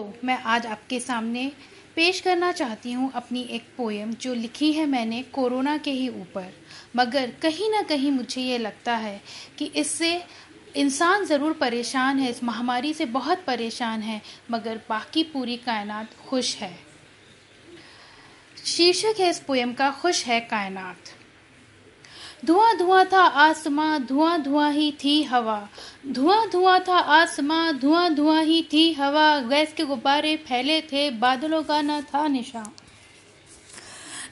दोस्तों, मैं आज आपके सामने पेश करना चाहती हूँ अपनी एक पोएम जो लिखी है मैंने कोरोना के ही ऊपर। मगर कहीं ना कहीं मुझे ये लगता है कि इससे इंसान ज़रूर परेशान है, इस महामारी से बहुत परेशान है, मगर बाकी पूरी कायनात खुश है। शीर्षक है इस पोएम का, खुश है कायनात। धुआँ धुआँ था आसमां धुआँ धुआँ ही थी हवा। धुआँ धुआँ था आसमां धुआँ धुआँ ही थी हवा। गैस के गुब्बारे फैले थे, बादलों का न था निशान।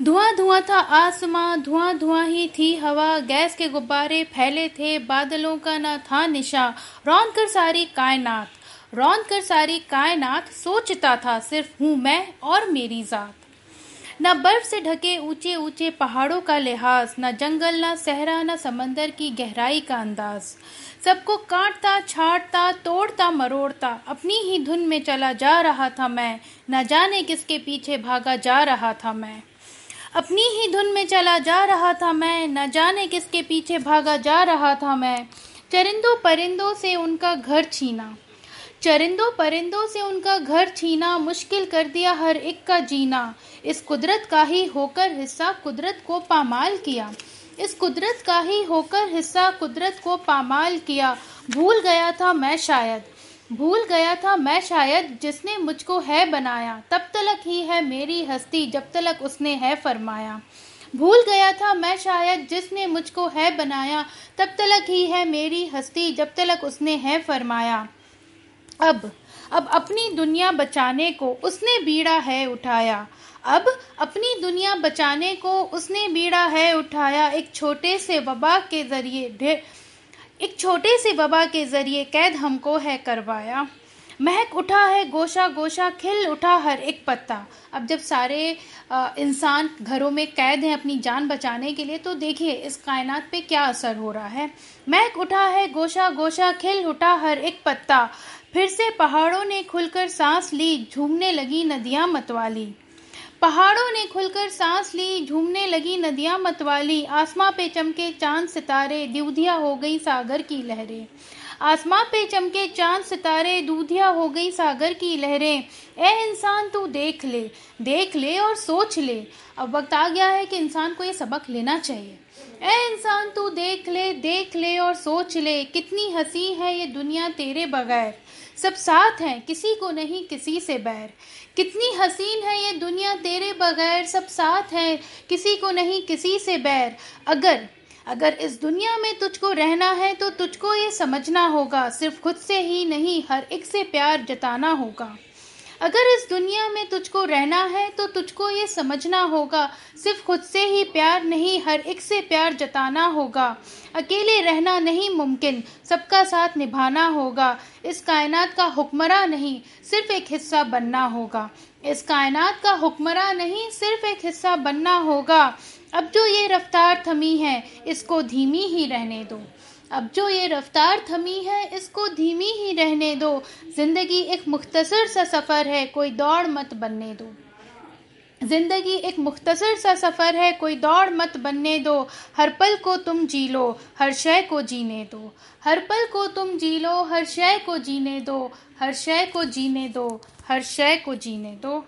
धुआँ धुआँ था आसमां धुआँ धुआँ ही थी हवा। गैस के गुब्बारे फैले थे, बादलों का न था निशा रौन कर सारी कायनात रौन कर सारी कायनात सोचता था, सिर्फ़ हूँ मैं और मेरी जात। न बर्फ़ से ढके ऊँचे ऊँचे पहाड़ों का लिहाज, न जंगल, न सहरा, न समंदर की गहराई का अंदाज। सबको काटता, छाटता, तोड़ता, मरोड़ता, अपनी ही धुन में चला जा रहा था मैं, न जाने किसके पीछे भागा जा रहा था मैं। अपनी ही धुन में चला जा रहा था मैं, न जाने किसके पीछे भागा जा रहा था मैं। चरिंदों परिंदों से उनका घर छीना। चरिंदों परिंदों से उनका घर छीना, मुश्किल कर दिया हर एक का जीना। इस कुदरत का ही होकर हिस्सा कुदरत को पामाल किया। इस कुदरत का ही होकर हिस्सा कुदरत को पामाल किया। भूल गया था मैं शायद। भूल गया था मैं शायद जिसने मुझको है बनाया। तब तलक ही है मेरी हस्ती, जब तलक उसने है फरमाया। भूल गया था मैं शायद जिसने मुझको है बनाया। तब तलक ही है मेरी हस्ती, जब तलक उसने है फरमाया। अब अब अपनी दुनिया बचाने को उसने बीड़ा है उठाया। अब अपनी दुनिया बचाने को उसने बीड़ा है उठाया। एक छोटे से वबा के ज़रिए एक छोटे से वबा के ज़रिए कैद हमको है करवाया। महक उठा है गोशा गोशा खिल उठा हर एक पत्ता। अब जब सारे इंसान घरों में कैद हैं अपनी जान बचाने के लिए तो देखिए इस कायनात पे क्या असर हो रहा है। महक उठा है गोशा गोशा खिल उठा हर एक पत्ता। फिर से पहाड़ों ने खुलकर सांस ली, झूमने लगी नदियाँ मतवाली। पहाड़ों ने खुलकर सांस ली, झूमने लगी नदियाँ मतवाली। आसमां पे चमके चाँद सितारे, दिवधिया हो गई सागर की लहरें। आसमां पे चमके चाँद सितारे, दूधिया हो गई सागर की लहरें। ए इंसान, तू देख ले देख ले और सोच ले। अब वक्त आ गया है कि इंसान को ये सबक लेना चाहिए। ए इंसान, तू देख ले देख ले और सोच ले, कितनी हँसी है ये दुनिया तेरे बगैर। सब साथ हैं, किसी को नहीं, किसी से बैर। कितनी हसीन है ये दुनिया तेरे बगैर, सब साथ हैं, किसी को नहीं, किसी से बैर। अगर अगर इस दुनिया में तुझको रहना है तो तुझको ये समझना होगा। सिर्फ़ खुद से ही नहीं, हर एक से प्यार जताना होगा। अगर इस दुनिया में तुझको रहना है तो तुझको ये समझना होगा। सिर्फ़ खुद से ही प्यार नहीं, हर एक से प्यार जताना होगा। अकेले रहना नहीं मुमकिन, सबका साथ निभाना होगा। इस कायनात का हुक्मरा नहीं, सिर्फ़ एक हिस्सा बनना होगा। इस कायनात का हुक्मरा नहीं, सिर्फ़ एक हिस्सा बनना होगा। अब जो ये रफ्तार थमी है, इसको धीमी ही रहने दो। अब जो ये रफ्तार थमी है, इसको धीमी ही रहने दो। ज़िंदगी एक मुख्तसर सा सफ़र है, कोई दौड़ मत बनने दो। ज़िंदगी एक मुख्तसर सा सफ़र है, कोई दौड़ मत बनने दो। हर पल को तुम जी लो, हर शय को जीने दो। हर पल को तुम जी लो, हर शय को जीने दो। हर शय को जीने दो, हर शय को जीने दो।